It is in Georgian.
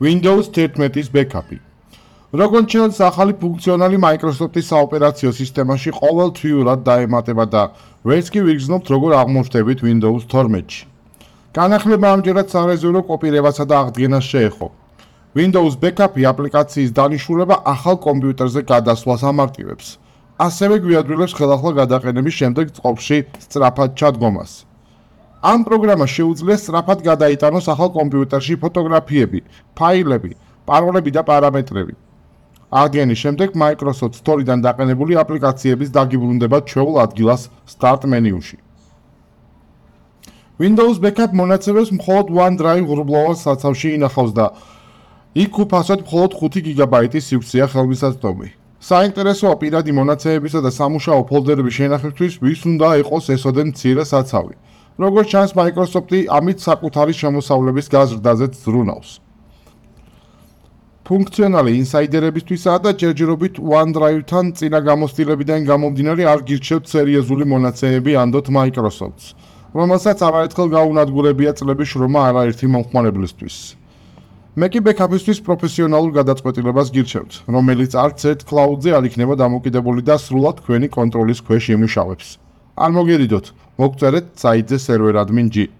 Windows 11-ის ბექაპი. როგორც ჩანს, ახალი ფუნქციონალი Microsoft-ის საოპერაციო სისტემაში ყოველთვიურად დაემატება და ვერც კი ვიგრძნობთ, როგორ აღმოჩნდებით Windows 12-ში. განახლება ამჯერად სარეზერვო კოპირებასა და აღდგენას შეეხო. Windows backup-ი აპლიკაციის დანიშნულება ახალ კომპიუტერზე გადასვლას ამარტივებს. ასევე გვიადვილებს ხელახლა გადაყენების შემდეგ წყობში სწრაფად ჩადგომას. ამ პროგრამას შეუძლია სწრაფად გადაიტანოს ახალ კომპიუტერში ფოტოგრაფიები, ფაილები, პაროლები და პარამეტრები. აღდგენის შემდეგ Microsoft Store-დან დაყენებული აპლიკაციების დაგიბრუნდება ჩვეულ ადგილას Start მენიუში. Windows Backup მონაცემებს მხოლოდ OneDrive ღრუბლოვან საცავში ინახავს და იქ უფასოდ მხოლოდ 5 გიგაბაიტის სივრცეა ხელმისაწვდომი. საინტერესოა პირადი მონაცემებისა და სამუშაო ფოლდერების შენახებისთვის ვის უნდა იყოს ესოდენ მცირე საცავი. როგორც ჩანს, Microsoft-ი ამით საკუთარი შემოსავლების გაზრდაზეც ზრუნავს. ფუნქციონალი ინსაიდერებისთვისაა და ჯერჯერობით OneDrive-თან წინა გამოცდილებიდან გამომდინარე არ გირჩევთ სერიოზული მონაცემები ანდოთ Microsoft-ს, რომელსაც არაერთხელ გაუნადგურებია წლების შრომა არაერთი მომხმარებლისთვის. მე კი ბექაპისთვის პროფესიონალურ გადაწყვეტილებას გირჩევთ, რომელიც არც ერთ cloud-ზე არ იქნება დამოკიდებული და სრულად თქვენი კონტროლის ქვეშ იმუშავებს. არ მოგერიდოთ, Oktarı сайты сервер админ G.